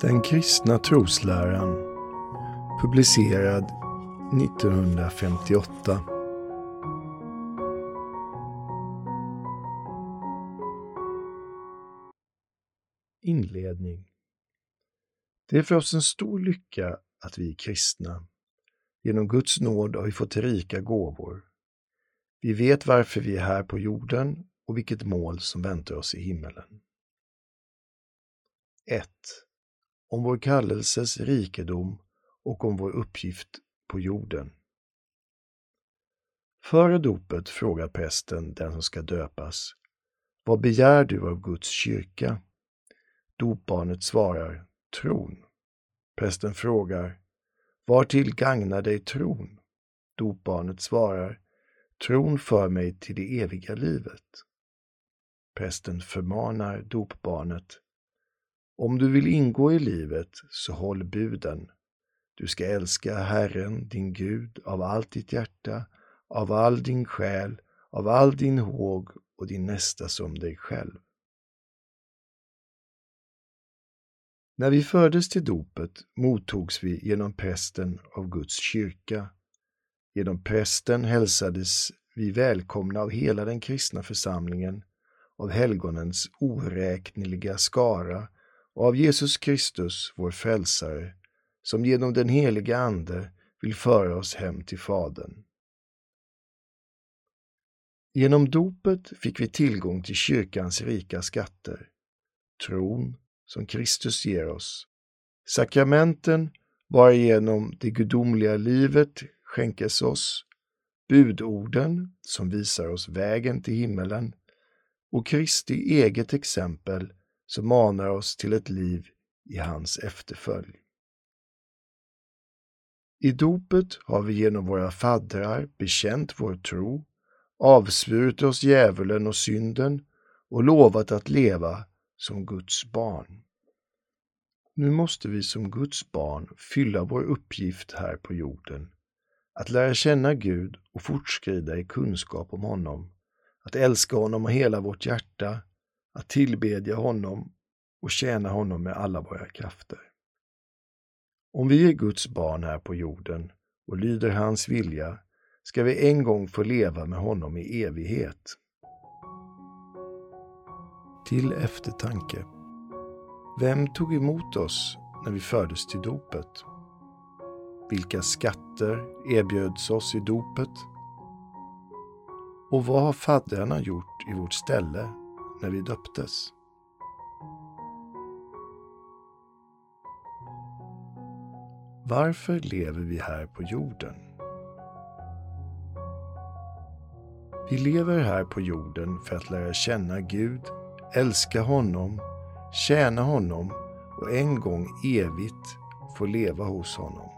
Den kristna trosläran publicerad 1958 Inledning Det är för oss en stor lycka att vi är kristna. Genom Guds nåd har vi fått rika gåvor. Vi vet varför vi är här på jorden och vilket mål som väntar oss i himmelen. 1 om vår kallelses rikedom och om vår uppgift på jorden. Före dopet frågar prästen den som ska döpas, Vad begär du av Guds kyrka? Dopbarnet svarar, tron. Prästen frågar, Var till gagnar dig tron? Dopbarnet svarar, Tron för mig till det eviga livet. Prästen förmanar dopbarnet, om du vill ingå i livet, så håll buden. Du ska älska Herren, din Gud, av allt ditt hjärta, av all din själ, av all din håg och din nästa som dig själv. När vi fördes till dopet mottogs vi genom prästen av Guds kyrka. Genom prästen hälsades vi välkomna av hela den kristna församlingen, av helgonens oräkneliga skara och av Jesus Kristus, vår frälsare, som genom den heliga Ande vill föra oss hem till Fadern. Genom dopet fick vi tillgång till kyrkans rika skatter, tron som Kristus ger oss, sakramenten varigenom det gudomliga livet skänkes oss, budorden som visar oss vägen till himmelen och Kristi eget exempel som manar oss till ett liv i hans efterföljd. I dopet har vi genom våra faddrar bekänt vår tro, avsvurit oss djävulen och synden och lovat att leva som Guds barn. Nu måste vi som Guds barn fylla vår uppgift här på jorden, att lära känna Gud och fortskrida i kunskap om honom, att älska honom av hela vårt hjärta, att tillbedja honom och tjäna honom med alla våra krafter. Om vi är Guds barn här på jorden och lyder hans vilja ska vi en gång få leva med honom i evighet. Till eftertanke. Vem tog emot oss när vi fördes till dopet? Vilka skatter erbjöds oss i dopet? Och vad har faddrarna gjort i vårt ställe när vi döptes? Varför lever vi här på jorden? Vi lever här på jorden för att lära känna Gud, älska honom, tjäna honom och en gång evigt få leva hos honom.